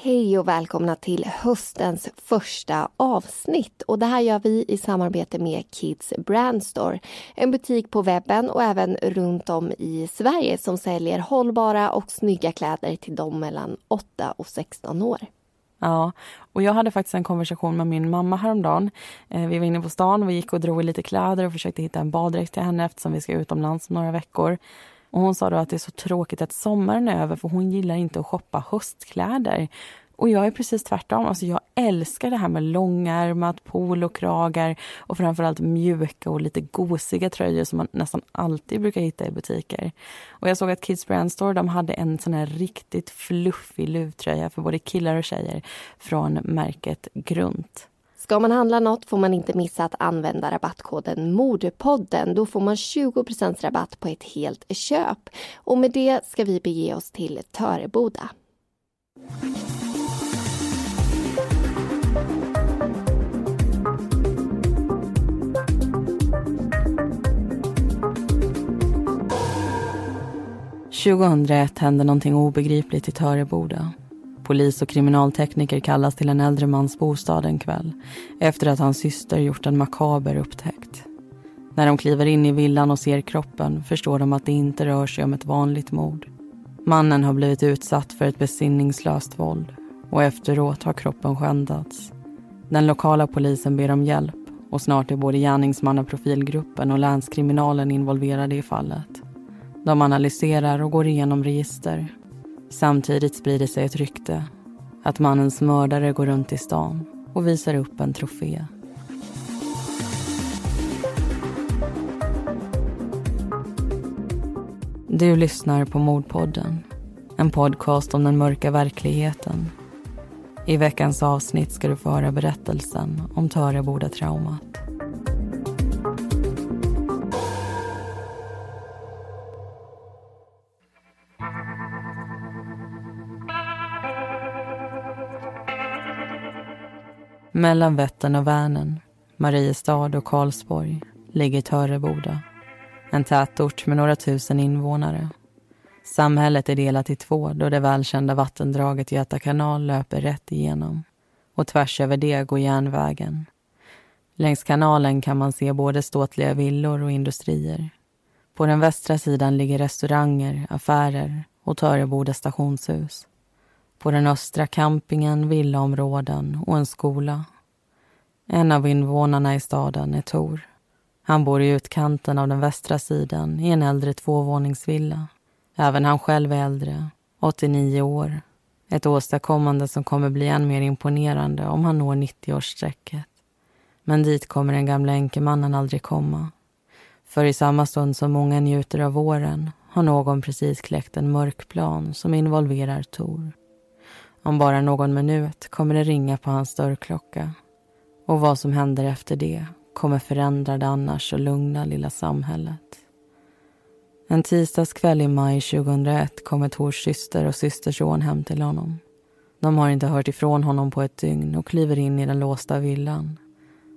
Hej och välkomna till höstens första avsnitt. Och Det här gör vi i samarbete med Kids Brand Store. En butik på webben och även runt om i Sverige som säljer hållbara och snygga kläder till dem mellan 8 och 16 år. Ja, och jag hade faktiskt en konversation med min mamma häromdagen. Eh, vi var inne på stan och vi gick och drog i lite kläder och försökte hitta en baddräkt till henne eftersom vi ska utomlands om några veckor. Och hon sa då att det är så tråkigt att sommaren är över för hon gillar inte att shoppa höstkläder. Och jag är precis tvärtom. Alltså jag älskar det här med långärmat, polokragar och framförallt mjuka och lite gosiga tröjor som man nästan alltid brukar hitta i butiker. Och jag såg att Kids Brand Store de hade en sån här riktigt fluffig luvtröja för både killar och tjejer från märket Grunt. Ska man handla något får man inte missa att använda rabattkoden Modepodden. Då får man 20 rabatt på ett helt köp. Och med det ska vi bege oss till Töreboda. 2001 hände någonting obegripligt i Töreboda. Polis och kriminaltekniker kallas till en äldre mans bostad en kväll efter att hans syster gjort en makaber upptäckt. När de kliver in i villan och ser kroppen förstår de att det inte rör sig om ett vanligt mord. Mannen har blivit utsatt för ett besinningslöst våld och efteråt har kroppen skändats. Den lokala polisen ber om hjälp och snart är både gärningsmannaprofilgruppen och länskriminalen involverade i fallet. De analyserar och går igenom register. Samtidigt sprider sig ett rykte att mannens mördare går runt i stan och visar upp en trofé. Du lyssnar på Mordpodden. En podcast om den mörka verkligheten. I veckans avsnitt ska du få höra berättelsen om Töreboda-traumat. Mellan Vättern och Vänern, Mariestad och Karlsborg ligger Töreboda. En tätort med några tusen invånare. Samhället är delat i två då det välkända vattendraget Göta kanal löper rätt igenom. Och tvärs över det går järnvägen. Längs kanalen kan man se både ståtliga villor och industrier. På den västra sidan ligger restauranger, affärer och Töreboda stationshus. På den östra campingen, villaområden och en skola. En av invånarna i staden är Tor. Han bor i utkanten av den västra sidan i en äldre tvåvåningsvilla. Även han själv är äldre, 89 år. Ett åstadkommande som kommer bli än mer imponerande om han når 90-årsstrecket. Men dit kommer den gamla enkemannen aldrig komma. För i samma stund som många njuter av våren har någon precis kläckt en mörk plan som involverar Tor. Om bara någon minut kommer det ringa på hans dörrklocka. Och vad som händer efter det kommer förändra det annars så lugna lilla samhället. En tisdagskväll i maj 2001 kommer Tors syster och systerson hem till honom. De har inte hört ifrån honom på ett dygn och kliver in i den låsta villan.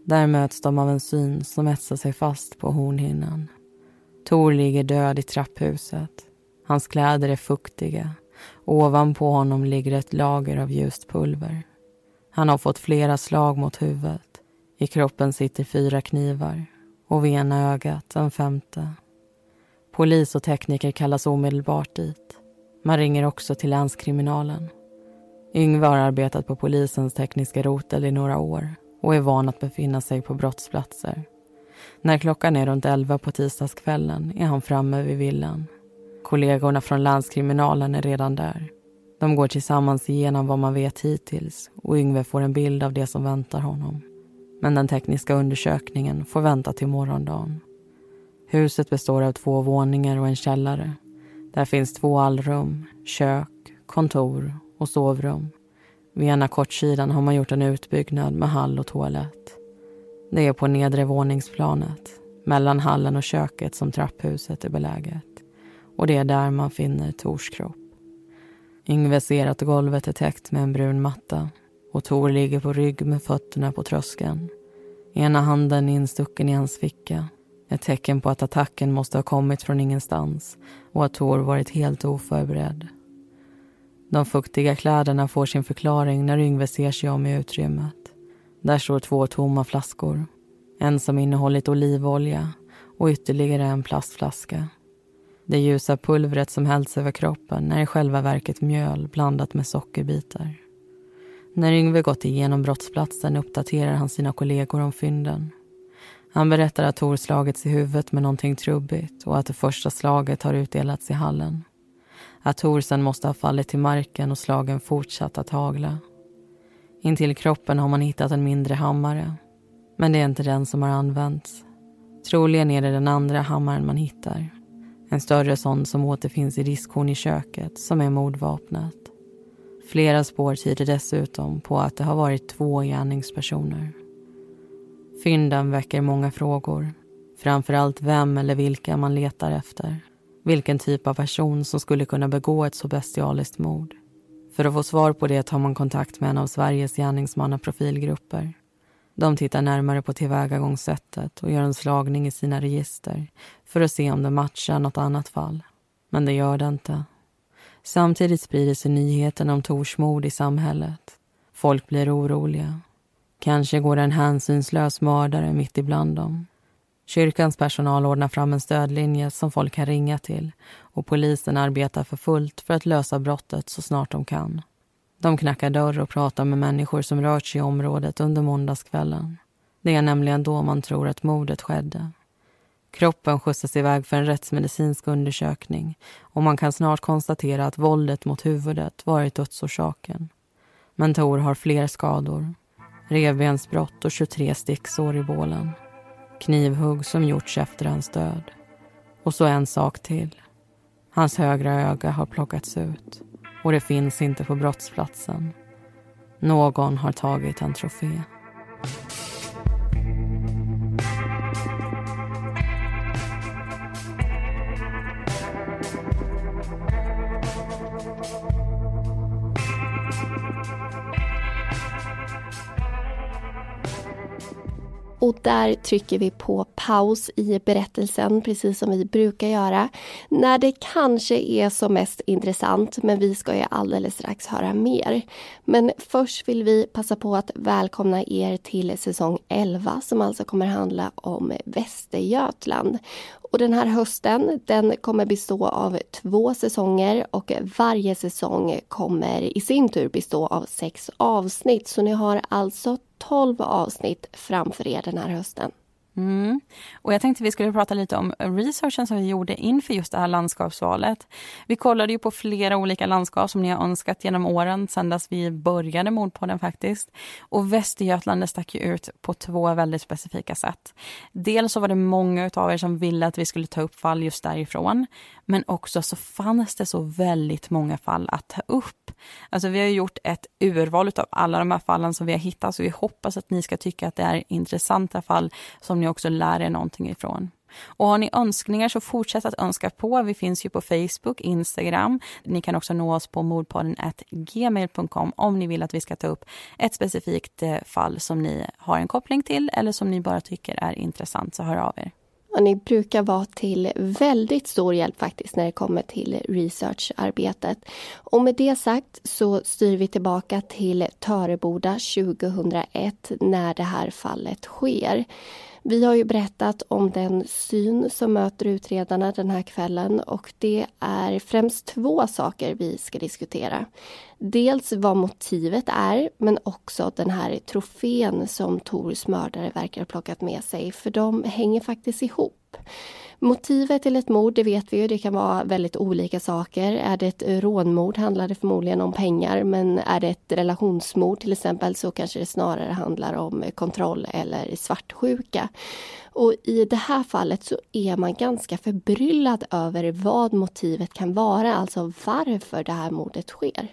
Där möts de av en syn som etsar sig fast på hornhinnan. Tor ligger död i trapphuset. Hans kläder är fuktiga Ovanpå honom ligger ett lager av ljust pulver. Han har fått flera slag mot huvudet. I kroppen sitter fyra knivar och vid ena ögat en femte. Polis och tekniker kallas omedelbart dit. Man ringer också till länskriminalen. Yngve har arbetat på polisens tekniska rotel i några år och är van att befinna sig på brottsplatser. När klockan är runt elva på tisdagskvällen är han framme vid villan Kollegorna från landskriminalen är redan där. De går tillsammans igenom vad man vet hittills och Yngve får en bild av det som väntar honom. Men den tekniska undersökningen får vänta till morgondagen. Huset består av två våningar och en källare. Där finns två allrum, kök, kontor och sovrum. Vid ena kortsidan har man gjort en utbyggnad med hall och toalett. Det är på nedre våningsplanet, mellan hallen och köket som trapphuset är beläget och det är där man finner Tors kropp. Yngve ser att golvet är täckt med en brun matta och Tor ligger på rygg med fötterna på tröskeln. Ena handen instucken i hans ficka. Ett tecken på att attacken måste ha kommit från ingenstans och att Tor varit helt oförberedd. De fuktiga kläderna får sin förklaring när Yngve ser sig om i utrymmet. Där står två tomma flaskor. En som innehållit olivolja och ytterligare en plastflaska. Det ljusa pulvret som hällts över kroppen är i själva verket mjöl blandat med sockerbitar. När Yngve gått igenom brottsplatsen uppdaterar han sina kollegor om fynden. Han berättar att Tor slagits i huvudet med någonting trubbigt och att det första slaget har utdelats i hallen. Att Tor sen måste ha fallit till marken och slagen fortsatt att hagla. Intill kroppen har man hittat en mindre hammare. Men det är inte den som har använts. Troligen är det den andra hammaren man hittar. En större sån som återfinns i diskhon i köket som är mordvapnet. Flera spår tyder dessutom på att det har varit två gärningspersoner. Fynden väcker många frågor. Framförallt vem eller vilka man letar efter. Vilken typ av person som skulle kunna begå ett så bestialiskt mord. För att få svar på det tar man kontakt med en av Sveriges gärningsmannaprofilgrupper. De tittar närmare på tillvägagångssättet och gör en slagning i sina register för att se om det matchar något annat fall. Men det gör det inte. Samtidigt sprider sig nyheten om Tors mord i samhället. Folk blir oroliga. Kanske går en hänsynslös mördare mitt ibland dem. Kyrkans personal ordnar fram en stödlinje som folk kan ringa till och polisen arbetar för fullt för att lösa brottet så snart de kan. De knackar dörr och pratar med människor som rört sig i området under måndagskvällen. Det är nämligen då man tror att mordet skedde. Kroppen skjutsas iväg för en rättsmedicinsk undersökning och man kan snart konstatera att våldet mot huvudet varit dödsorsaken. Men Tor har fler skador. Revbensbrott och 23 sticksår i bålen. Knivhugg som gjorts efter hans död. Och så en sak till. Hans högra öga har plockats ut och det finns inte på brottsplatsen. Någon har tagit en trofé. Och där trycker vi på paus i berättelsen, precis som vi brukar göra. När det kanske är som mest intressant, men vi ska ju alldeles strax höra mer. Men först vill vi passa på att välkomna er till säsong 11 som alltså kommer handla om Västergötland. Och den här hösten den kommer bestå av två säsonger och varje säsong kommer i sin tur bestå av sex avsnitt. Så ni har alltså 12 avsnitt framför er den här hösten. Mm. Och jag tänkte vi skulle prata lite om researchen som vi gjorde inför just det här landskapsvalet. Vi kollade ju på flera olika landskap som ni har önskat genom åren sedan dess vi började Mordpodden faktiskt. Och Västergötland stack ju ut på två väldigt specifika sätt. Dels så var det många av er som ville att vi skulle ta upp fall just därifrån. Men också så fanns det så väldigt många fall att ta upp. Alltså vi har gjort ett urval av alla de här fallen som vi har hittat så vi hoppas att ni ska tycka att det är intressanta fall som ni också lär er någonting ifrån. Och har ni önskningar så fortsätt att önska på. Vi finns ju på Facebook, Instagram. Ni kan också nå oss på mordpodden gmail.com om ni vill att vi ska ta upp ett specifikt eh, fall som ni har en koppling till eller som ni bara tycker är intressant, så hör av er. Och ni brukar vara till väldigt stor hjälp faktiskt när det kommer till researcharbetet. Och med det sagt så styr vi tillbaka till Töreboda 2001 när det här fallet sker. Vi har ju berättat om den syn som möter utredarna den här kvällen och det är främst två saker vi ska diskutera. Dels vad motivet är, men också den här trofén som Tors mördare verkar ha plockat med sig, för de hänger faktiskt ihop. Motivet till ett mord, det vet vi ju, det kan vara väldigt olika saker. Är det ett rånmord handlar det förmodligen om pengar, men är det ett relationsmord till exempel så kanske det snarare handlar om kontroll eller svartsjuka. Och i det här fallet så är man ganska förbryllad över vad motivet kan vara, alltså varför det här mordet sker.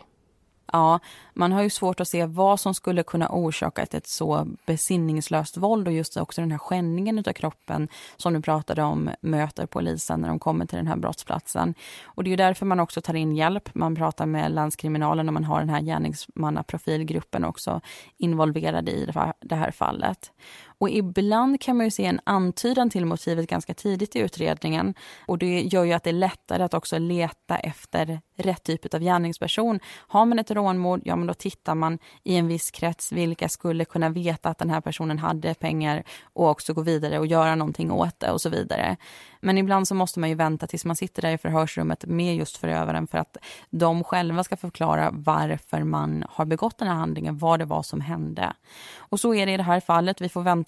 Ja, Man har ju svårt att se vad som skulle kunna orsaka ett, så besinningslöst våld och just också den här skändningen av kroppen som du pratade om möter polisen när de kommer till den här brottsplatsen. Och det är därför man också tar in hjälp. Man pratar med landskriminalen och man har den här gärningsmannaprofilgruppen också involverad i det här fallet. Och ibland kan man ju se en antydan till motivet ganska tidigt i utredningen. Och det gör ju att det är lättare att också leta efter rätt typ av gärningsperson. Har man ett rånmord, ja men då tittar man i en viss krets vilka skulle kunna veta att den här personen hade pengar och också gå vidare och göra någonting åt det och så vidare. Men ibland så måste man ju vänta tills man sitter där i förhörsrummet med just förövaren för att de själva ska förklara varför man har begått den här handlingen, vad det var som hände. Och så är det i det här fallet. Vi får vänta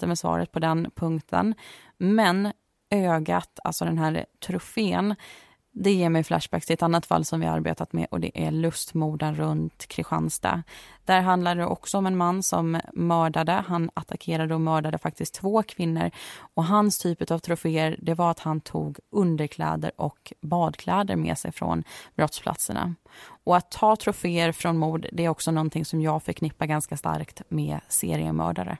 Med svaret på den punkten. Men ögat, alltså den här trofén, det ger mig flashbacks till ett annat fall som vi har arbetat med och det är lustmorden runt Kristianstad. Där handlar det också om en man som mördade. Han attackerade och mördade faktiskt två kvinnor. Och hans typ av troféer det var att han tog underkläder och badkläder med sig från brottsplatserna. Och att ta troféer från mord det är också någonting som jag förknippar ganska starkt med seriemördare.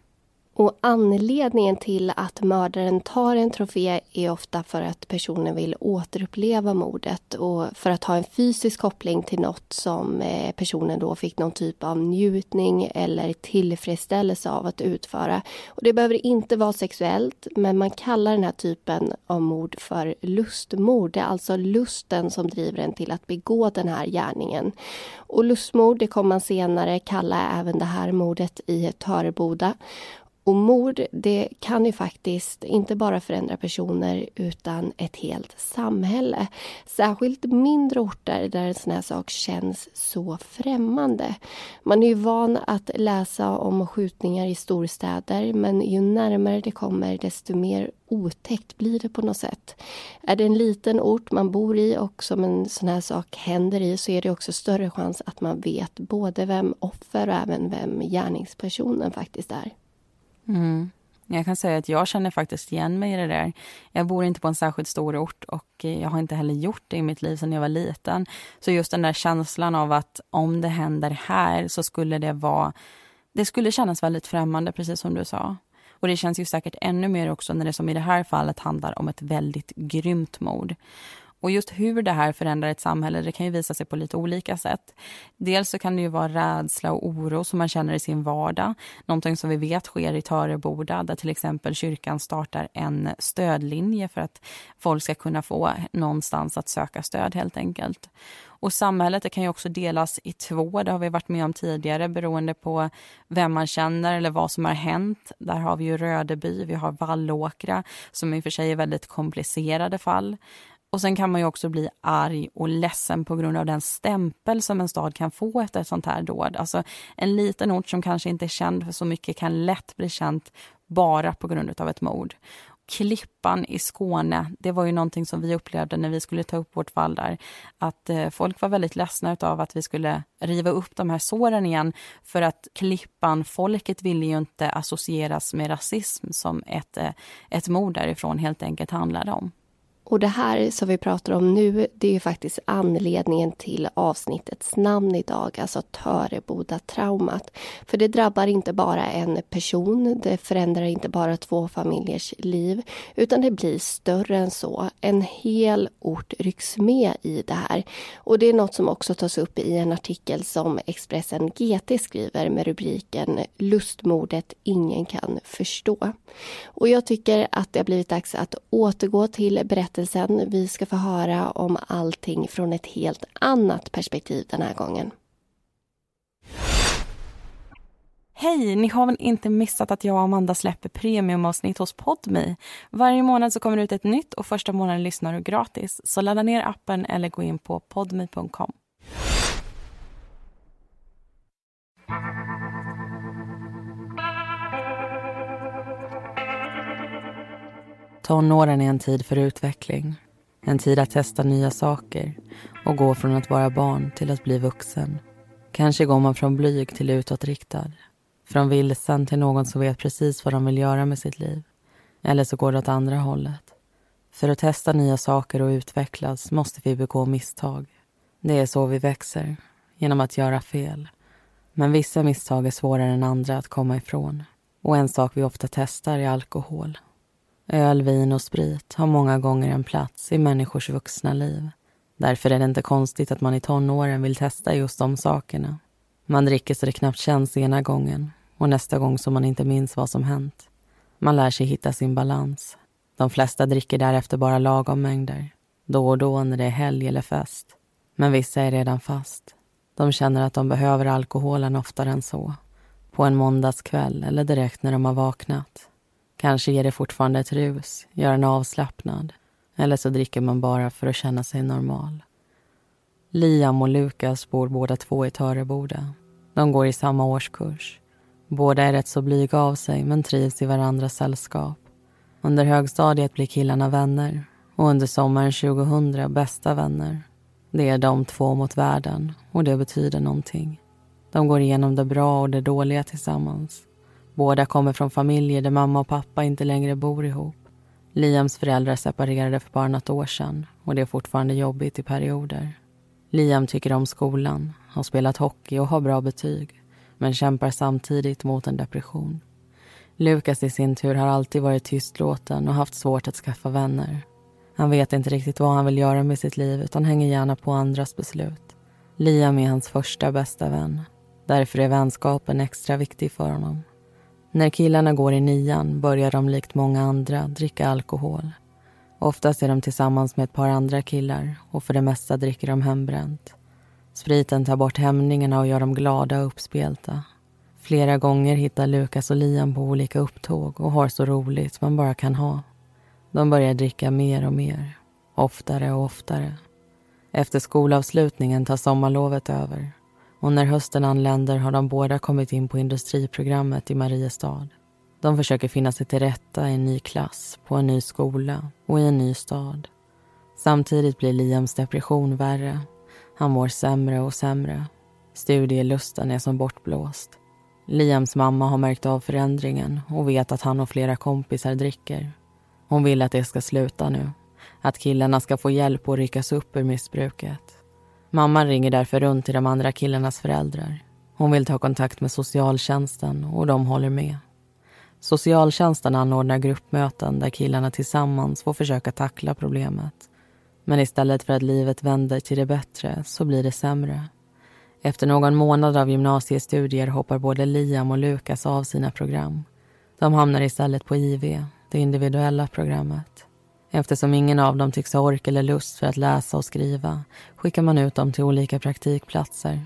Och anledningen till att mördaren tar en trofé är ofta för att personen vill återuppleva mordet och för att ha en fysisk koppling till något som eh, personen då fick någon typ av njutning eller tillfredsställelse av att utföra. Och det behöver inte vara sexuellt, men man kallar den här typen av mord för lustmord. Det är alltså lusten som driver en till att begå den här gärningen. Och lustmord, det kommer man senare kalla även det här mordet i Töreboda. Och mord, det kan ju faktiskt inte bara förändra personer utan ett helt samhälle. Särskilt mindre orter där en sån här sak känns så främmande. Man är ju van att läsa om skjutningar i storstäder men ju närmare det kommer desto mer otäckt blir det på något sätt. Är det en liten ort man bor i och som en sån här sak händer i så är det också större chans att man vet både vem offer och även vem gärningspersonen faktiskt är. Mm. Jag kan säga att jag känner faktiskt igen mig i det där. Jag bor inte på en särskilt stor ort och jag har inte heller gjort det i mitt liv sedan jag var liten. Så just den där känslan av att om det händer här så skulle det vara... Det skulle kännas väldigt främmande, precis som du sa. Och det känns ju säkert ännu mer också när det som i det här fallet handlar om ett väldigt grymt mord. Och just hur det här förändrar ett samhälle det kan ju visa sig på lite olika sätt. Dels så kan det ju vara rädsla och oro som man känner i sin vardag. Någonting som vi vet sker i Töreboda där till exempel kyrkan startar en stödlinje för att folk ska kunna få någonstans att söka stöd helt enkelt. Och samhället det kan ju också delas i två, det har vi varit med om tidigare beroende på vem man känner eller vad som har hänt. Där har vi ju Rödeby, vi har Vallåkra som i och för sig är väldigt komplicerade fall. Och sen kan man ju också bli arg och ledsen på grund av den stämpel som en stad kan få efter ett sånt här dåd. Alltså en liten ort som kanske inte är känd för så mycket kan lätt bli känt bara på grund av ett mord. Klippan i Skåne, det var ju någonting som vi upplevde när vi skulle ta upp vårt fall där. Att eh, folk var väldigt ledsna av att vi skulle riva upp de här såren igen. För att Klippan, folket ville ju inte associeras med rasism som ett, eh, ett mord därifrån helt enkelt handlade om. Och det här som vi pratar om nu, det är ju faktiskt anledningen till avsnittets namn idag, alltså Töreboda-traumat. För det drabbar inte bara en person, det förändrar inte bara två familjers liv, utan det blir större än så. En hel ort rycks med i det här. Och det är något som också tas upp i en artikel som Expressen GT skriver med rubriken Lustmordet ingen kan förstå. Och jag tycker att det har blivit dags att återgå till berättelsen berättelsen. Vi ska få höra om allting från ett helt annat perspektiv den här gången. Hej! Ni har väl inte missat att jag och Amanda släpper premiumavsnitt hos Podme? Varje månad så kommer det ut ett nytt och första månaden lyssnar du gratis. Så ladda ner appen eller gå in på podme.com. Tonåren är en tid för utveckling. En tid att testa nya saker och gå från att vara barn till att bli vuxen. Kanske går man från blyg till utåtriktad. Från vilsen till någon som vet precis vad de vill göra med sitt liv. Eller så går det åt andra hållet. För att testa nya saker och utvecklas måste vi begå misstag. Det är så vi växer, genom att göra fel. Men vissa misstag är svårare än andra att komma ifrån. Och en sak vi ofta testar är alkohol. Öl, vin och sprit har många gånger en plats i människors vuxna liv. Därför är det inte konstigt att man i tonåren vill testa just de sakerna. Man dricker så det knappt känns ena gången och nästa gång så man inte minns vad som hänt. Man lär sig hitta sin balans. De flesta dricker därefter bara lagom mängder. Då och då när det är helg eller fest. Men vissa är redan fast. De känner att de behöver alkoholen oftare än så. På en måndagskväll eller direkt när de har vaknat. Kanske ger det fortfarande ett rus, gör en avslappnad. Eller så dricker man bara för att känna sig normal. Liam och Lukas bor båda två i Töreboda. De går i samma årskurs. Båda är rätt så blyga av sig men trivs i varandras sällskap. Under högstadiet blir killarna vänner och under sommaren 2000 bästa vänner. Det är de två mot världen och det betyder någonting. De går igenom det bra och det dåliga tillsammans. Båda kommer från familjer där mamma och pappa inte längre bor ihop. Liams föräldrar separerade för bara något år sedan och det är fortfarande jobbigt i perioder. Liam tycker om skolan, har spelat hockey och har bra betyg men kämpar samtidigt mot en depression. Lukas i sin tur har alltid varit tystlåten och haft svårt att skaffa vänner. Han vet inte riktigt vad han vill göra med sitt liv utan hänger gärna på andras beslut. Liam är hans första bästa vän. Därför är vänskapen extra viktig för honom. När killarna går i nian börjar de likt många andra dricka alkohol. Oftast är de tillsammans med ett par andra killar och för det mesta dricker de hembränt. Spriten tar bort hämningarna och gör dem glada och uppspelta. Flera gånger hittar Lukas och Liam på olika upptåg och har så roligt man bara kan ha. De börjar dricka mer och mer, oftare och oftare. Efter skolavslutningen tar sommarlovet över och när hösten anländer har de båda kommit in på industriprogrammet i Mariestad. De försöker finna sig till rätta i en ny klass, på en ny skola och i en ny stad. Samtidigt blir Liams depression värre. Han mår sämre och sämre. Studielusten är som bortblåst. Liams mamma har märkt av förändringen och vet att han och flera kompisar dricker. Hon vill att det ska sluta nu. Att killarna ska få hjälp och ryckas upp ur missbruket. Mamman ringer därför runt till de andra killarnas föräldrar. Hon vill ta kontakt med socialtjänsten och de håller med. Socialtjänsten anordnar gruppmöten där killarna tillsammans får försöka tackla problemet. Men istället för att livet vänder till det bättre så blir det sämre. Efter någon månad av gymnasiestudier hoppar både Liam och Lukas av sina program. De hamnar istället på IV, det individuella programmet. Eftersom ingen av dem tycks ha ork eller lust för att läsa och skriva skickar man ut dem till olika praktikplatser.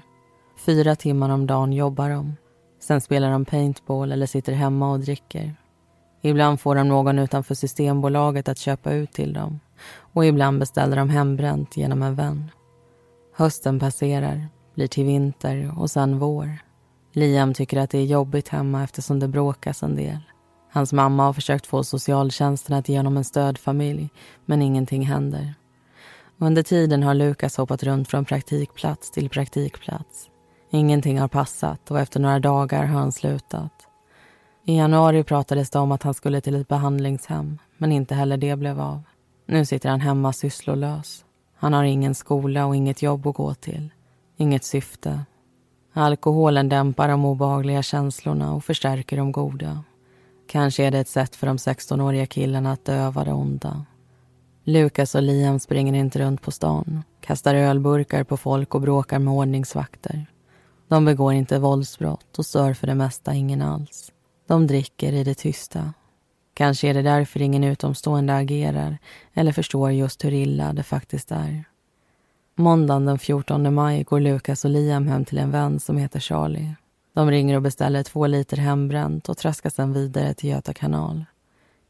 Fyra timmar om dagen jobbar de. Sen spelar de paintball eller sitter hemma och dricker. Ibland får de någon utanför Systembolaget att köpa ut till dem och ibland beställer de hembränt genom en vän. Hösten passerar, blir till vinter och sen vår. Liam tycker att det är jobbigt hemma eftersom det bråkas en del. Hans mamma har försökt få socialtjänsten att ge honom en stödfamilj, men ingenting händer. Under tiden har Lukas hoppat runt från praktikplats till praktikplats. Ingenting har passat och efter några dagar har han slutat. I januari pratades det om att han skulle till ett behandlingshem, men inte heller det blev av. Nu sitter han hemma sysslolös. Han har ingen skola och inget jobb att gå till. Inget syfte. Alkoholen dämpar de obehagliga känslorna och förstärker de goda. Kanske är det ett sätt för de 16-åriga killarna att döva det onda. Lukas och Liam springer inte runt på stan, kastar ölburkar på folk och bråkar med ordningsvakter. De begår inte våldsbrott och stör för det mesta ingen alls. De dricker i det tysta. Kanske är det därför ingen utomstående agerar eller förstår just hur illa det faktiskt är. Måndagen den 14 maj går Lukas och Liam hem till en vän som heter Charlie. De ringer och beställer två liter hembränt och traskar sedan vidare till Göta kanal.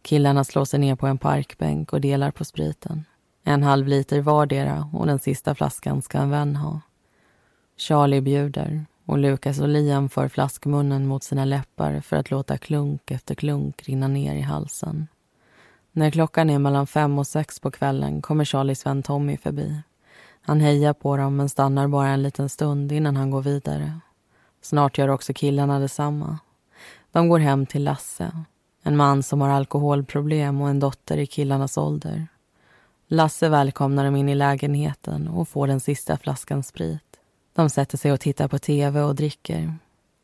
Killarna slår sig ner på en parkbänk och delar på spriten. En halv liter vardera och den sista flaskan ska en vän ha. Charlie bjuder och Lukas och Liam för flaskmunnen mot sina läppar för att låta klunk efter klunk rinna ner i halsen. När klockan är mellan fem och sex på kvällen kommer Charlies vän Tommy förbi. Han hejar på dem men stannar bara en liten stund innan han går vidare. Snart gör också killarna detsamma. De går hem till Lasse, en man som har alkoholproblem och en dotter i killarnas ålder. Lasse välkomnar dem in i lägenheten och får den sista flaskan sprit. De sätter sig och tittar på tv och dricker.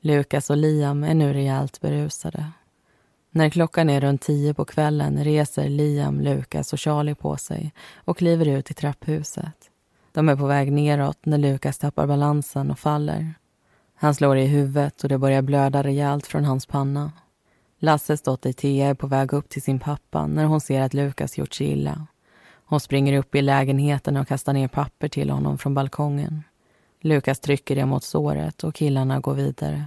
Lukas och Liam är nu rejält berusade. När klockan är runt tio på kvällen reser Liam, Lukas och Charlie på sig och kliver ut i trapphuset. De är på väg neråt när Lukas tappar balansen och faller. Han slår i huvudet och det börjar blöda rejält från hans panna. Lasses dotter Thea är på väg upp till sin pappa när hon ser att Lukas gjort sig illa. Hon springer upp i lägenheten och kastar ner papper till honom från balkongen. Lukas trycker det mot såret och killarna går vidare.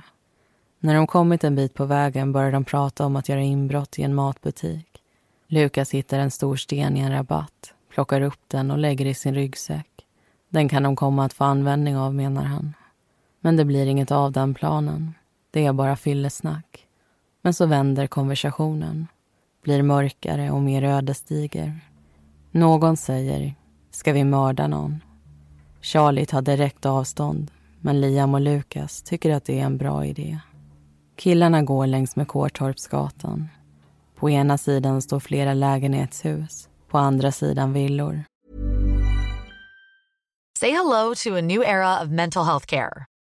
När de kommit en bit på vägen börjar de prata om att göra inbrott i en matbutik. Lukas hittar en stor sten i en rabatt, plockar upp den och lägger i sin ryggsäck. Den kan de komma att få användning av, menar han. Men det blir inget av den planen. Det är bara fyllesnack. Men så vänder konversationen. Blir mörkare och mer ödesdiger. Någon säger, ska vi mörda någon? Charlie tar direkt avstånd, men Liam och Lukas tycker att det är en bra idé. Killarna går längs med Kårtorpsgatan. På ena sidan står flera lägenhetshus, på andra sidan villor. Say hello to a new era of mental health care.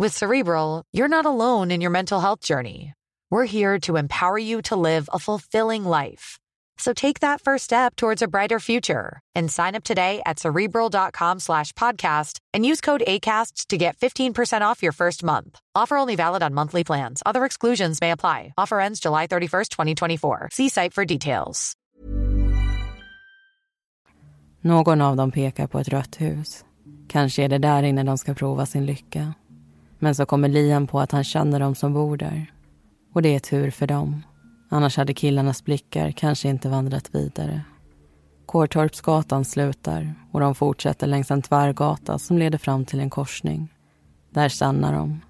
With Cerebral, you're not alone in your mental health journey. We're here to empower you to live a fulfilling life. So take that first step towards a brighter future and sign up today at cerebral.com slash podcast and use code ACasts to get 15% off your first month. Offer only valid on monthly plans. Other exclusions may apply. Offer ends July 31st, 2024. See site for details. Någon av dem pekar på ett rött hus. Kanske är det där inne de ska prova sin lycka. Men så kommer Liam på att han känner dem som bor där. Och det är tur för dem. Annars hade killarnas blickar kanske inte vandrat vidare. Kårtorpsgatan slutar och de fortsätter längs en tvärgata som leder fram till en korsning. Där stannar de.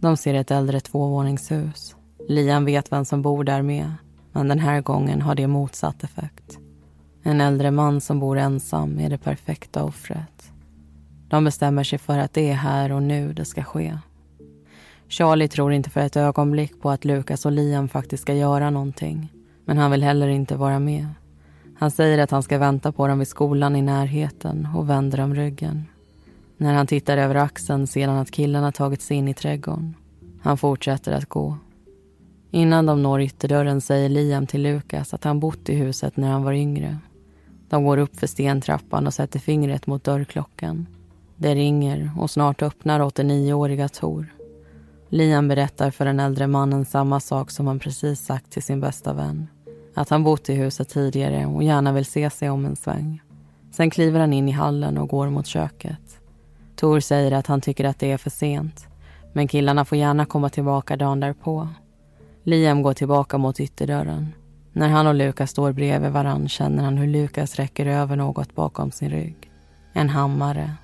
De ser ett äldre tvåvåningshus. Liam vet vem som bor där med, men den här gången har det motsatt effekt. En äldre man som bor ensam är det perfekta offret. De bestämmer sig för att det är här och nu det ska ske. Charlie tror inte för ett ögonblick på att Lukas och Liam faktiskt ska göra någonting. Men han vill heller inte vara med. Han säger att han ska vänta på dem vid skolan i närheten och vänder dem ryggen. När han tittar över axeln ser han att killarna tagit sig in i trädgården. Han fortsätter att gå. Innan de når ytterdörren säger Liam till Lukas att han bott i huset när han var yngre. De går upp för stentrappan och sätter fingret mot dörrklockan. Det ringer och snart öppnar 89-åriga Tor. Liam berättar för den äldre mannen samma sak som han precis sagt till sin bästa vän. Att han bott i huset tidigare och gärna vill se sig om en sväng. Sen kliver han in i hallen och går mot köket. Tor säger att han tycker att det är för sent. Men killarna får gärna komma tillbaka dagen därpå. Liam går tillbaka mot ytterdörren. När han och Lukas står bredvid varann känner han hur Lukas räcker över något bakom sin rygg. En hammare.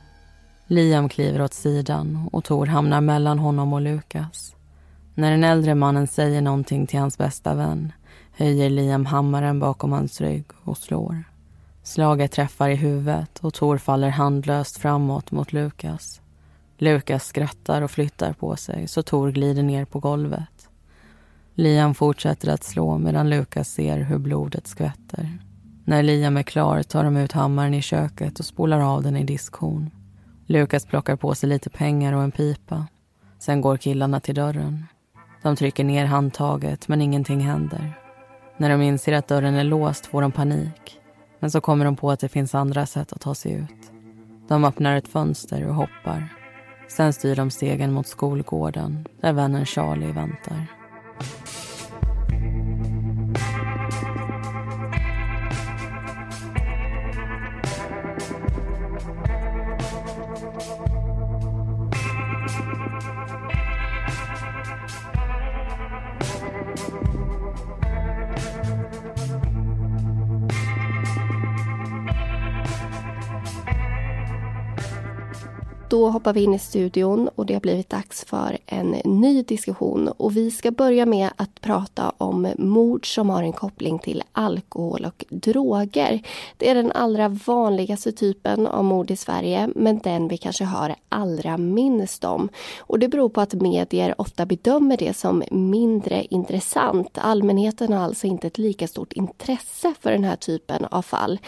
Liam kliver åt sidan och Tor hamnar mellan honom och Lukas. När den äldre mannen säger någonting till hans bästa vän höjer Liam hammaren bakom hans rygg och slår. Slaget träffar i huvudet och Tor faller handlöst framåt mot Lukas. Lukas skrattar och flyttar på sig så Tor glider ner på golvet. Liam fortsätter att slå medan Lukas ser hur blodet skvätter. När Liam är klar tar de ut hammaren i köket och spolar av den i diskhon. Lukas plockar på sig lite pengar och en pipa. Sen går killarna till dörren. De trycker ner handtaget, men ingenting händer. När de inser att dörren är låst får de panik. Men så kommer de på att det finns andra sätt att ta sig ut. De öppnar ett fönster och hoppar. Sen styr de stegen mot skolgården där vännen Charlie väntar. Då hoppar vi in i studion och det har blivit dags för en ny diskussion. Och vi ska börja med att prata om mord som har en koppling till alkohol och droger. Det är den allra vanligaste typen av mord i Sverige, men den vi kanske hör allra minst om. Och det beror på att medier ofta bedömer det som mindre intressant. Allmänheten har alltså inte ett lika stort intresse för den här typen av fall.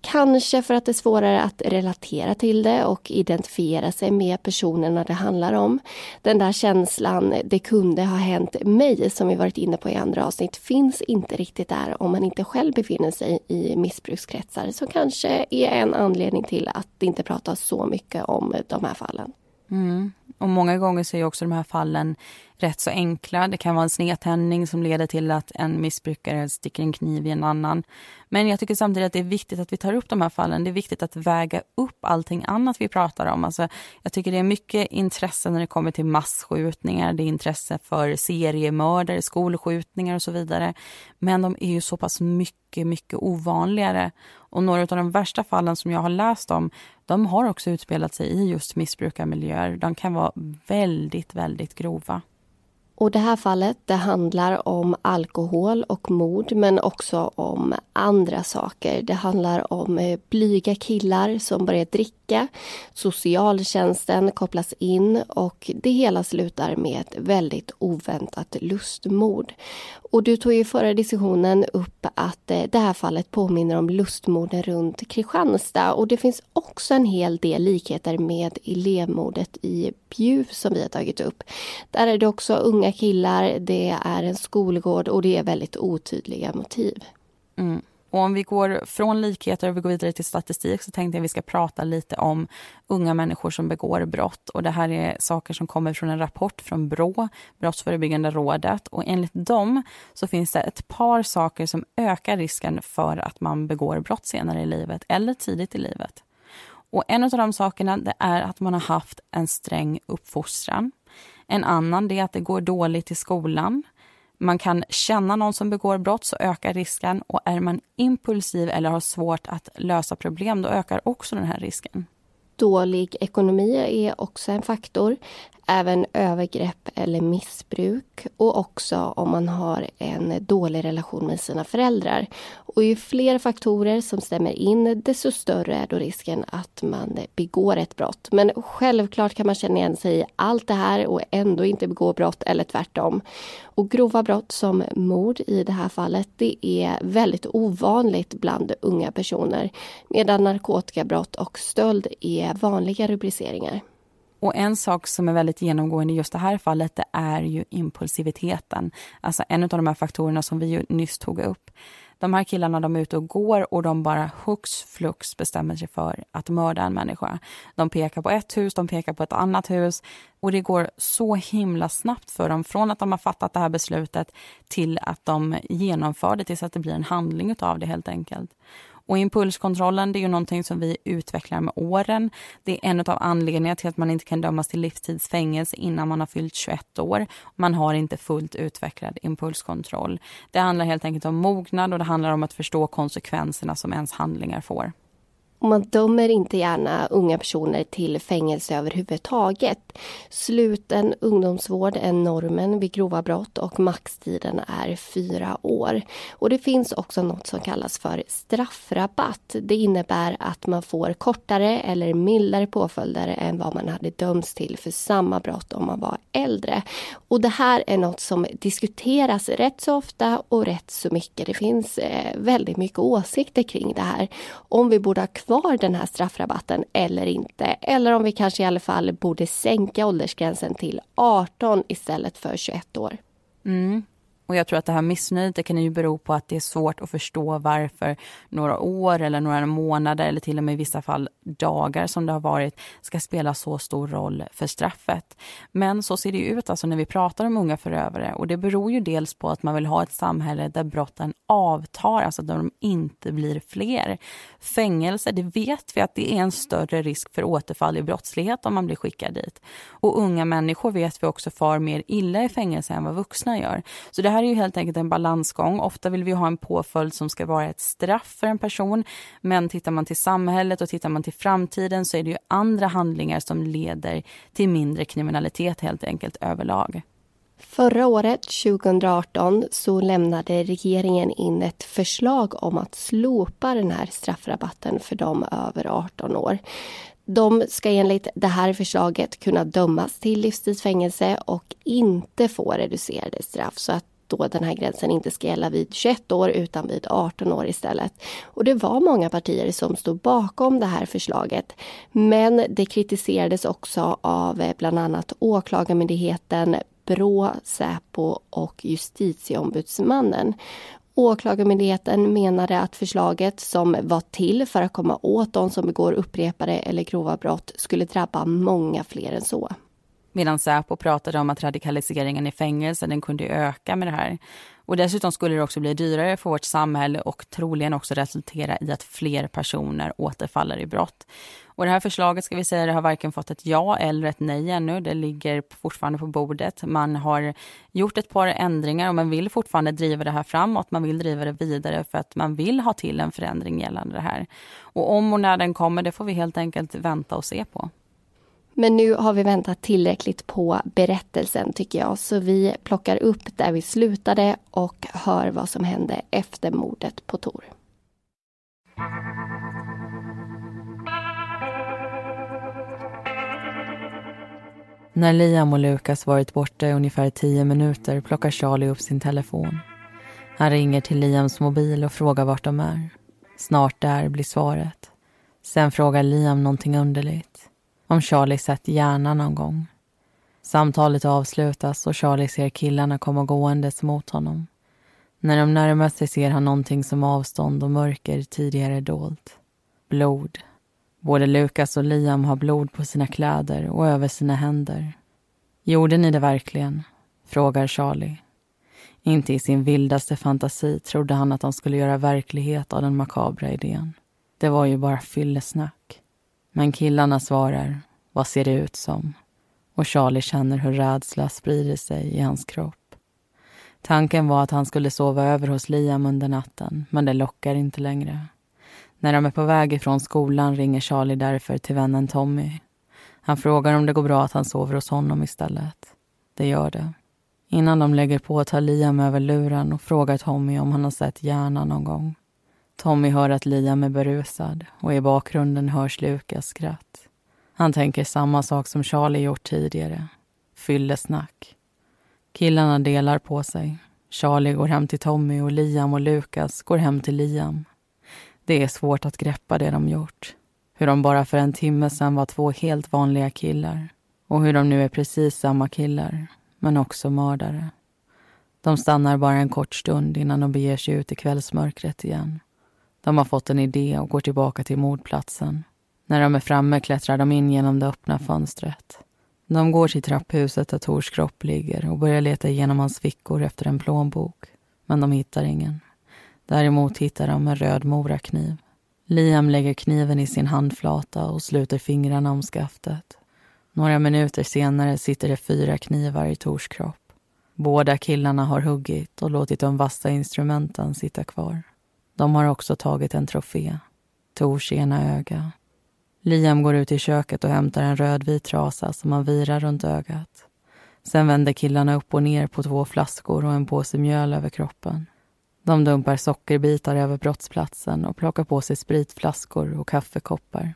Kanske för att det är svårare att relatera till det och identifiera identifiera sig med personerna det handlar om. Den där känslan, det kunde ha hänt mig, som vi varit inne på i andra avsnitt, finns inte riktigt där om man inte själv befinner sig i missbrukskretsar. Så kanske är en anledning till att det inte pratas så mycket om de här fallen. Mm. Och många gånger så är också de här fallen rätt så enkla. Det kan vara en snedtändning som leder till att en missbrukare sticker en kniv i en annan. Men jag tycker samtidigt att det är viktigt att vi tar upp de här fallen. Det är viktigt att väga upp allting annat vi pratar om. Alltså, jag tycker det är mycket intresse när det kommer till massskjutningar. Det är intresse för seriemördare, skolskjutningar och så vidare. Men de är ju så pass mycket, mycket ovanligare. Och några av de värsta fallen som jag har läst om, de har också utspelat sig i just missbrukarmiljöer. De kan vara väldigt, väldigt grova. Och det här fallet det handlar om alkohol och mord men också om andra saker. Det handlar om eh, blyga killar som börjar dricka. Socialtjänsten kopplas in och det hela slutar med ett väldigt oväntat lustmord. Och du tog i förra diskussionen upp att eh, det här fallet påminner om lustmorden runt Kristianstad och det finns också en hel del likheter med elevmordet i Bjuv som vi har tagit upp. Där är det också unga killar, det är en skolgård och det är väldigt otydliga motiv. Mm. Och om vi går från likheter och vi går vidare till statistik så tänkte jag att vi ska prata lite om unga människor som begår brott. Och det här är saker som kommer från en rapport från Brå, Brottsförebyggande rådet. Och enligt dem så finns det ett par saker som ökar risken för att man begår brott senare i livet eller tidigt i livet. Och en av de sakerna det är att man har haft en sträng uppfostran. En annan är att det går dåligt i skolan man kan känna någon som begår brott så ökar risken och är man impulsiv eller har svårt att lösa problem då ökar också den här risken. Dålig ekonomi är också en faktor även övergrepp eller missbruk och också om man har en dålig relation med sina föräldrar. Och ju fler faktorer som stämmer in desto större är då risken att man begår ett brott. Men självklart kan man känna igen sig i allt det här och ändå inte begå brott eller tvärtom. Och grova brott som mord i det här fallet det är väldigt ovanligt bland unga personer medan narkotikabrott och stöld är vanliga rubriceringar. Och en sak som är väldigt genomgående i just det här fallet, det är ju impulsiviteten. Alltså en av de här faktorerna som vi ju nyss tog upp. De här killarna de är ute och går och de bara hux flux bestämmer sig för att mörda en människa. De pekar på ett hus, de pekar på ett annat hus och det går så himla snabbt för dem från att de har fattat det här beslutet till att de genomför det tills att det blir en handling av det helt enkelt. Och impulskontrollen det är ju någonting som vi utvecklar med åren. Det är en av anledningarna till att man inte kan dömas till livstidsfängelse innan man har fyllt 21 år. Man har inte fullt utvecklad impulskontroll. Det handlar helt enkelt om mognad och det handlar om att förstå konsekvenserna som ens handlingar får. Och man dömer inte gärna unga personer till fängelse överhuvudtaget. Sluten ungdomsvård är normen vid grova brott och maxtiden är fyra år. Och det finns också något som kallas för straffrabatt. Det innebär att man får kortare eller mildare påföljder än vad man hade dömts till för samma brott om man var äldre. Och det här är något som diskuteras rätt så ofta och rätt så mycket. Det finns eh, väldigt mycket åsikter kring det här. Om vi borde ha kvar den här straffrabatten eller inte. Eller om vi kanske i alla fall borde sänka åldersgränsen till 18 istället för 21 år. Mm. Och jag tror att det här missnöjet kan ju bero på att det är svårt att förstå varför några år eller några månader eller till och med i vissa fall dagar som det har varit ska spela så stor roll för straffet. Men så ser det ut alltså när vi pratar om unga förövare och det beror ju dels på att man vill ha ett samhälle där brotten avtar, alltså där de inte blir fler. Fängelse, det vet vi att det är en större risk för återfall i brottslighet om man blir skickad dit. Och unga människor vet vi också far mer illa i fängelse än vad vuxna gör. Så det här är ju helt enkelt en balansgång. Ofta vill vi ha en påföljd som ska vara ett straff för en person. Men tittar man till samhället och tittar man till framtiden så är det ju andra handlingar som leder till mindre kriminalitet helt enkelt överlag. Förra året, 2018, så lämnade regeringen in ett förslag om att slopa den här straffrabatten för de över 18 år. De ska enligt det här förslaget kunna dömas till livstidsfängelse och inte få reducerade straff så att då den här gränsen inte ska gälla vid 21 år utan vid 18 år istället. Och det var många partier som stod bakom det här förslaget. Men det kritiserades också av eh, bland annat Åklagarmyndigheten, Brå, Säpo och Justitieombudsmannen. Åklagarmyndigheten menade att förslaget som var till för att komma åt de som begår upprepade eller grova brott skulle drabba många fler än så. Medan Säpo pratade om att radikaliseringen i fängelse den kunde öka med det här. Och dessutom skulle det också bli dyrare för vårt samhälle och troligen också resultera i att fler personer återfaller i brott. Och det här förslaget ska vi säga det har varken fått ett ja eller ett nej ännu. Det ligger fortfarande på bordet. Man har gjort ett par ändringar och man vill fortfarande driva det här framåt. Man vill driva det vidare för att man vill ha till en förändring gällande det här. Och om och när den kommer, det får vi helt enkelt vänta och se på. Men nu har vi väntat tillräckligt på berättelsen tycker jag. Så vi plockar upp där vi slutade och hör vad som hände efter mordet på Tor. När Liam och Lukas varit borta i ungefär tio minuter plockar Charlie upp sin telefon. Han ringer till Liams mobil och frågar vart de är. Snart där blir svaret. Sen frågar Liam någonting underligt om Charlie sett hjärnan någon gång. Samtalet avslutas och Charlie ser killarna komma gåendes mot honom. När de närmar sig ser han någonting som avstånd och mörker tidigare dolt. Blod. Både Lukas och Liam har blod på sina kläder och över sina händer. Gjorde ni det verkligen? frågar Charlie. Inte i sin vildaste fantasi trodde han att de skulle göra verklighet av den makabra idén. Det var ju bara fyllesnack. Men killarna svarar, vad ser det ut som? Och Charlie känner hur rädsla sprider sig i hans kropp. Tanken var att han skulle sova över hos Liam under natten, men det lockar inte längre. När de är på väg ifrån skolan ringer Charlie därför till vännen Tommy. Han frågar om det går bra att han sover hos honom istället. Det gör det. Innan de lägger på tar Liam över luren och frågar Tommy om han har sett hjärnan någon gång. Tommy hör att Liam är berusad och i bakgrunden hörs Lukas skratt. Han tänker samma sak som Charlie gjort tidigare. Fyllesnack. Killarna delar på sig. Charlie går hem till Tommy och Liam och Lukas går hem till Liam. Det är svårt att greppa det de gjort. Hur de bara för en timme sedan var två helt vanliga killar. Och hur de nu är precis samma killar, men också mördare. De stannar bara en kort stund innan de beger sig ut i kvällsmörkret igen. De har fått en idé och går tillbaka till mordplatsen. När de är framme klättrar de in genom det öppna fönstret. De går till trapphuset där Tors kropp ligger och börjar leta igenom hans fickor efter en plånbok. Men de hittar ingen. Däremot hittar de en röd morakniv. Liam lägger kniven i sin handflata och sluter fingrarna om skaftet. Några minuter senare sitter det fyra knivar i Tors kropp. Båda killarna har huggit och låtit de vassa instrumenten sitta kvar. De har också tagit en trofé, Tors ena öga. Liam går ut i köket och hämtar en rödvit trasa som han virar runt ögat. Sen vänder killarna upp och ner på två flaskor och en påse mjöl över kroppen. De dumpar sockerbitar över brottsplatsen och plockar på sig spritflaskor och kaffekoppar.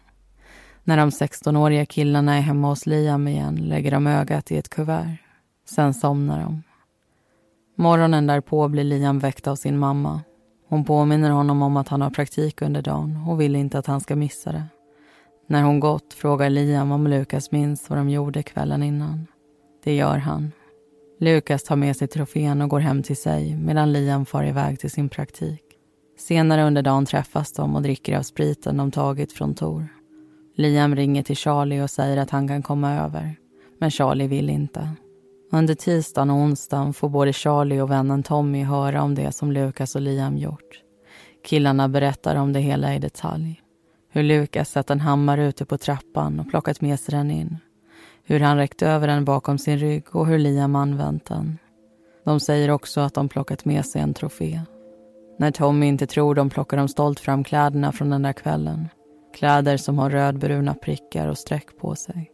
När de 16-åriga killarna är hemma hos Liam igen lägger de ögat i ett kuvert. Sen somnar de. Morgonen därpå blir Liam väckt av sin mamma. Hon påminner honom om att han har praktik under dagen och vill inte att han ska missa det. När hon gått frågar Liam om Lukas minns vad de gjorde kvällen innan. Det gör han. Lukas tar med sig trofén och går hem till sig medan Liam far iväg till sin praktik. Senare under dagen träffas de och dricker av spriten de tagit från Tor. Liam ringer till Charlie och säger att han kan komma över. Men Charlie vill inte. Under tisdagen och onsdagen får både Charlie och vännen Tommy höra om det som Lukas och Liam gjort. Killarna berättar om det hela i detalj. Hur Lukas satt en hammare ute på trappan och plockat med sig den in. Hur han räckt över den bakom sin rygg och hur Liam använt den. De säger också att de plockat med sig en trofé. När Tommy inte tror dem plockar de stolt fram kläderna från den där kvällen. Kläder som har rödbruna prickar och streck på sig.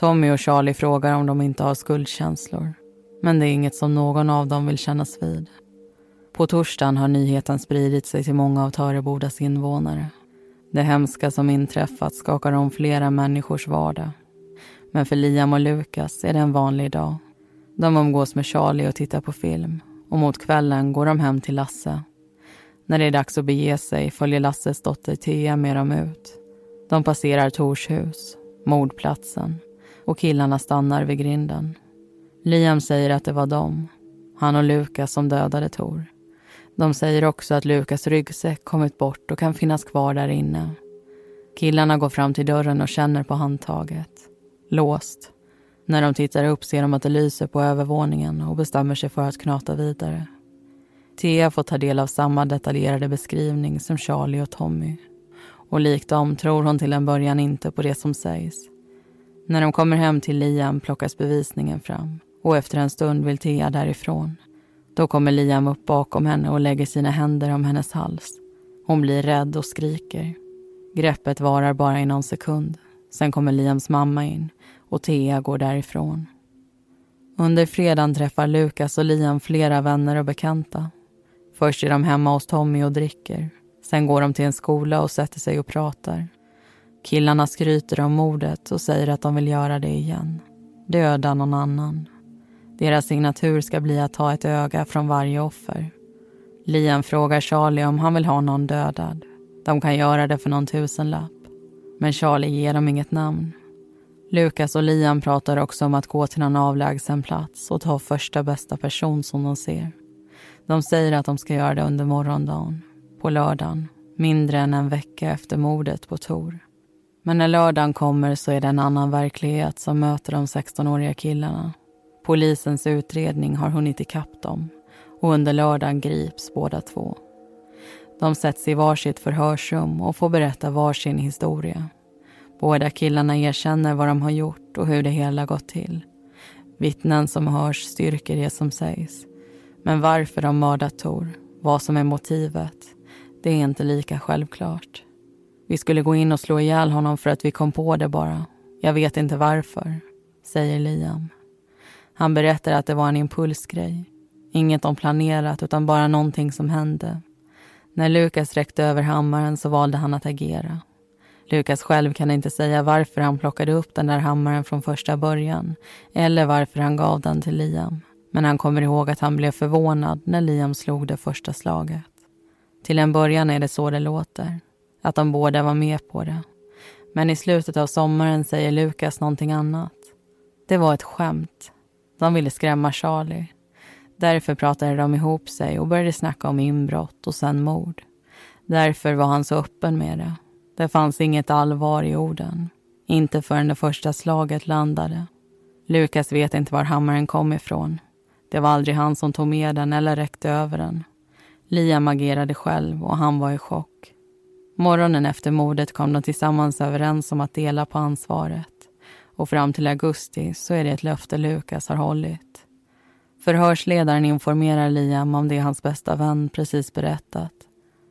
Tommy och Charlie frågar om de inte har skuldkänslor. Men det är inget som någon av dem vill kännas vid. På torsdagen har nyheten spridit sig till många av Törebodas invånare. Det hemska som inträffat skakar om flera människors vardag. Men för Liam och Lukas är det en vanlig dag. De umgås med Charlie och tittar på film. Och mot kvällen går de hem till Lasse. När det är dags att bege sig följer Lasses dotter Thea med dem ut. De passerar Tors hus, mordplatsen och killarna stannar vid grinden. Liam säger att det var de, han och Lukas, som dödade Tor. De säger också att Lukas ryggsäck kommit bort och kan finnas kvar där inne. Killarna går fram till dörren och känner på handtaget. Låst. När de tittar upp ser de att det lyser på övervåningen och bestämmer sig för att knata vidare. Thea får ta del av samma detaljerade beskrivning som Charlie och Tommy. Och likt dem tror hon till en början inte på det som sägs. När de kommer hem till Liam plockas bevisningen fram och efter en stund vill Thea därifrån. Då kommer Liam upp bakom henne och lägger sina händer om hennes hals. Hon blir rädd och skriker. Greppet varar bara i någon sekund. Sen kommer Liams mamma in och Thea går därifrån. Under fredagen träffar Lukas och Liam flera vänner och bekanta. Först är de hemma hos Tommy och dricker. Sen går de till en skola och sätter sig och pratar. Killarna skryter om mordet och säger att de vill göra det igen. Döda någon annan. Deras signatur ska bli att ta ett öga från varje offer. Liam frågar Charlie om han vill ha någon dödad. De kan göra det för någon tusenlapp. Men Charlie ger dem inget namn. Lukas och Liam pratar också om att gå till någon avlägsen plats och ta första bästa person som de ser. De säger att de ska göra det under morgondagen, på lördagen, mindre än en vecka efter mordet på Tor. Men när lördagen kommer så är det en annan verklighet som möter de 16-åriga killarna. Polisens utredning har hunnit ikapp dem och under lördagen grips båda två. De sätts i varsitt förhörsrum och får berätta varsin historia. Båda killarna erkänner vad de har gjort och hur det hela gått till. Vittnen som hörs styrker det som sägs. Men varför de mördat Tor, vad som är motivet, det är inte lika självklart. Vi skulle gå in och slå ihjäl honom för att vi kom på det bara. Jag vet inte varför, säger Liam. Han berättar att det var en impulsgrej. Inget om planerat, utan bara någonting som hände. När Lukas räckte över hammaren så valde han att agera. Lukas själv kan inte säga varför han plockade upp den där hammaren från första början eller varför han gav den till Liam. Men han kommer ihåg att han blev förvånad när Liam slog det första slaget. Till en början är det så det låter, att de båda var med på det. Men i slutet av sommaren säger Lukas någonting annat. Det var ett skämt. De ville skrämma Charlie. Därför pratade de ihop sig och började snacka om inbrott och sen mord. Därför var han så öppen med det. Det fanns inget allvar i orden. Inte förrän det första slaget landade. Lukas vet inte var hammaren kom ifrån. Det var aldrig han som tog med den eller räckte över den. Liam agerade själv och han var i chock. Morgonen efter mordet kom de tillsammans överens om att dela på ansvaret. Och fram till augusti så är det ett löfte Lukas har hållit. Förhörsledaren informerar Liam om det hans bästa vän precis berättat.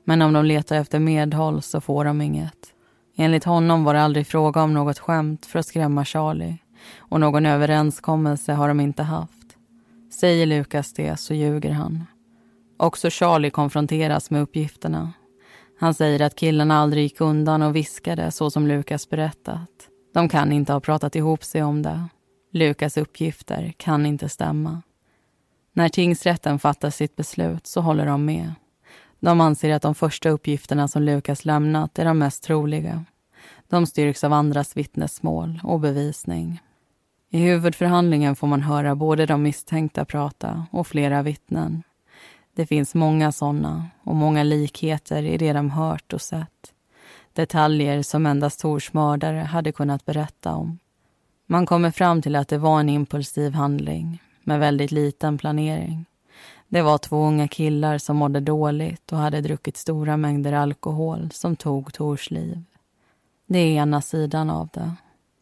Men om de letar efter medhåll så får de inget. Enligt honom var det aldrig fråga om något skämt för att skrämma Charlie och någon överenskommelse har de inte haft. Säger Lukas det så ljuger han. Också Charlie konfronteras med uppgifterna. Han säger att killarna aldrig gick undan och viskade så som Lukas berättat. De kan inte ha pratat ihop sig om det. Lukas uppgifter kan inte stämma. När tingsrätten fattar sitt beslut så håller de med. De anser att de första uppgifterna som Lukas lämnat är de mest troliga. De styrks av andras vittnesmål och bevisning. I huvudförhandlingen får man höra både de misstänkta prata och flera vittnen. Det finns många sådana och många likheter i det de hört och sett. Detaljer som endast Tors mördare hade kunnat berätta om. Man kommer fram till att det var en impulsiv handling med väldigt liten planering. Det var två unga killar som mådde dåligt och hade druckit stora mängder alkohol som tog Tors liv. Det är ena sidan av det.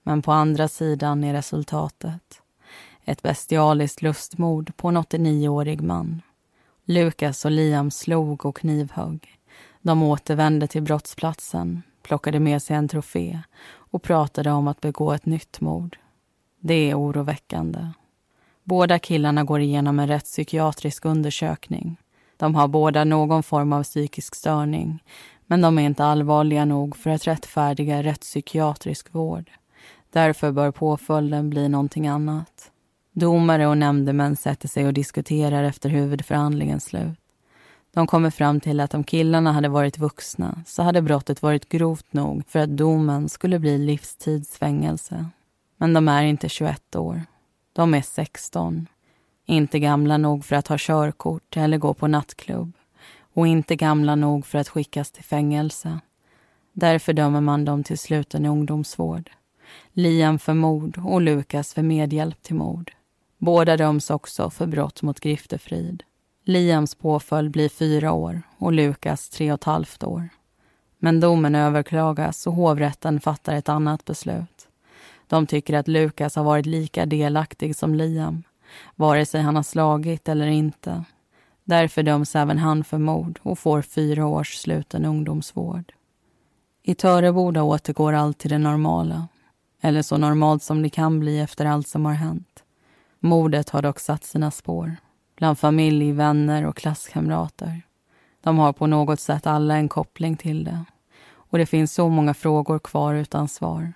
Men på andra sidan är resultatet. Ett bestialiskt lustmord på en 89-årig man. Lukas och Liam slog och knivhögg. De återvände till brottsplatsen, plockade med sig en trofé och pratade om att begå ett nytt mord. Det är oroväckande. Båda killarna går igenom en rättspsykiatrisk undersökning. De har båda någon form av psykisk störning men de är inte allvarliga nog för att rättfärdiga rättspsykiatrisk vård. Därför bör påföljden bli någonting annat. Domare och nämndemän sätter sig och diskuterar efter huvudförhandlingens slut. De kommer fram till att om killarna hade varit vuxna så hade brottet varit grovt nog för att domen skulle bli livstidsfängelse. Men de är inte 21 år. De är 16. Inte gamla nog för att ha körkort eller gå på nattklubb och inte gamla nog för att skickas till fängelse. Därför dömer man dem till sluten ungdomsvård. Liam för mord och Lukas för medhjälp till mord. Båda döms också för brott mot griftefrid. Liams påföljd blir fyra år och Lukas tre och ett halvt år. Men domen överklagas och hovrätten fattar ett annat beslut. De tycker att Lukas har varit lika delaktig som Liam, vare sig han har slagit eller inte. Därför döms även han för mord och får fyra års sluten ungdomsvård. I Töreboda återgår allt till det normala. Eller så normalt som det kan bli efter allt som har hänt. Mordet har dock satt sina spår. Bland familj, vänner och klasskamrater. De har på något sätt alla en koppling till det. Och det finns så många frågor kvar utan svar.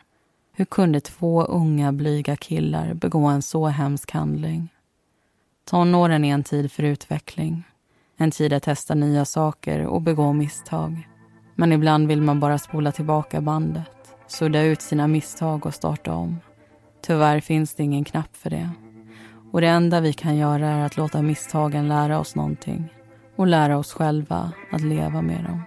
Hur kunde två unga blyga killar begå en så hemsk handling? Tonåren är en tid för utveckling. En tid att testa nya saker och begå misstag. Men ibland vill man bara spola tillbaka bandet sudda ut sina misstag och starta om. Tyvärr finns det ingen knapp för det. Och det enda vi kan göra är att låta misstagen lära oss någonting och lära oss själva att leva med dem.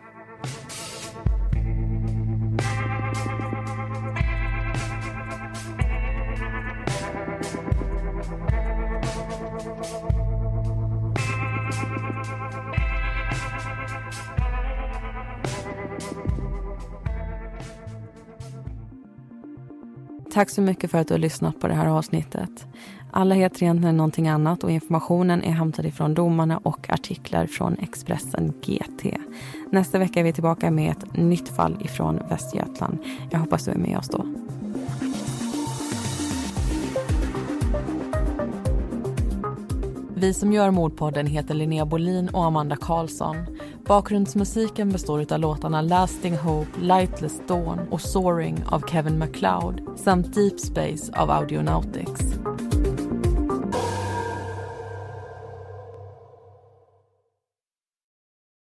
Tack så mycket för att du har lyssnat på det här avsnittet. Alla heter egentligen någonting annat och informationen är hämtad ifrån domarna och artiklar från Expressen GT. Nästa vecka är vi tillbaka med ett nytt fall ifrån Västergötland. Jag hoppas du är med oss då. Vi som gör Mordpodden heter Linnea Bolin och Amanda Karlsson. Bakgrundsmusiken består av låtarna Lasting Hope, Lightless Dawn och Soaring av Kevin MacLeod samt Deep Space av Audionautics.